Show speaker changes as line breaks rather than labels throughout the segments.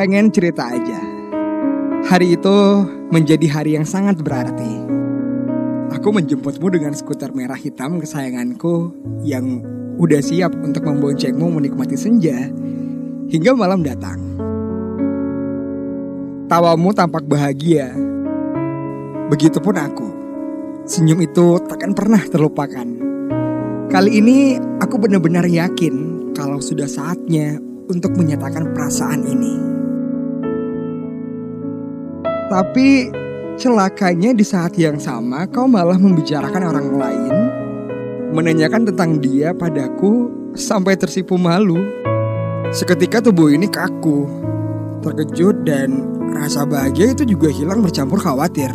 pengen cerita aja. Hari itu menjadi hari yang sangat berarti. Aku menjemputmu dengan skuter merah hitam kesayanganku yang udah siap untuk memboncengmu menikmati senja hingga malam datang. Tawamu tampak bahagia. Begitupun aku. Senyum itu takkan pernah terlupakan. Kali ini aku benar-benar yakin kalau sudah saatnya untuk menyatakan perasaan ini. Tapi celakanya di saat yang sama kau malah membicarakan orang lain, menanyakan tentang dia padaku sampai tersipu malu. Seketika tubuh ini kaku, terkejut dan rasa bahagia itu juga hilang bercampur khawatir.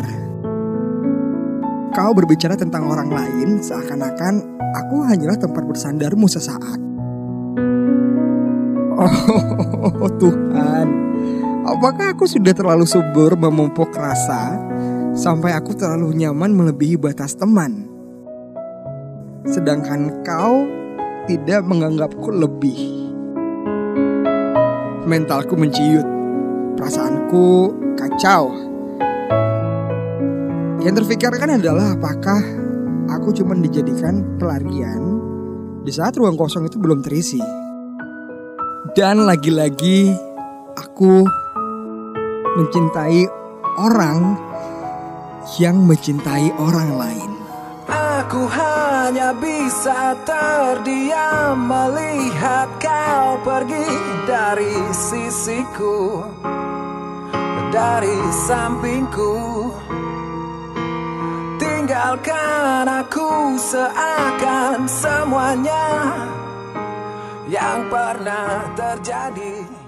Kau berbicara tentang orang lain seakan-akan aku hanyalah tempat bersandarmu sesaat. Oh Tuhan, apakah aku sudah terlalu subur memupuk rasa sampai aku terlalu nyaman melebihi batas teman? Sedangkan kau tidak menganggapku lebih. Mentalku menciut, perasaanku kacau. Yang terfikirkan adalah apakah aku cuma dijadikan pelarian di saat ruang kosong itu belum terisi. Dan lagi-lagi aku mencintai orang yang mencintai orang lain.
Aku hanya bisa terdiam melihat kau pergi dari sisiku, dari sampingku. Tinggalkan aku seakan semuanya yang pernah terjadi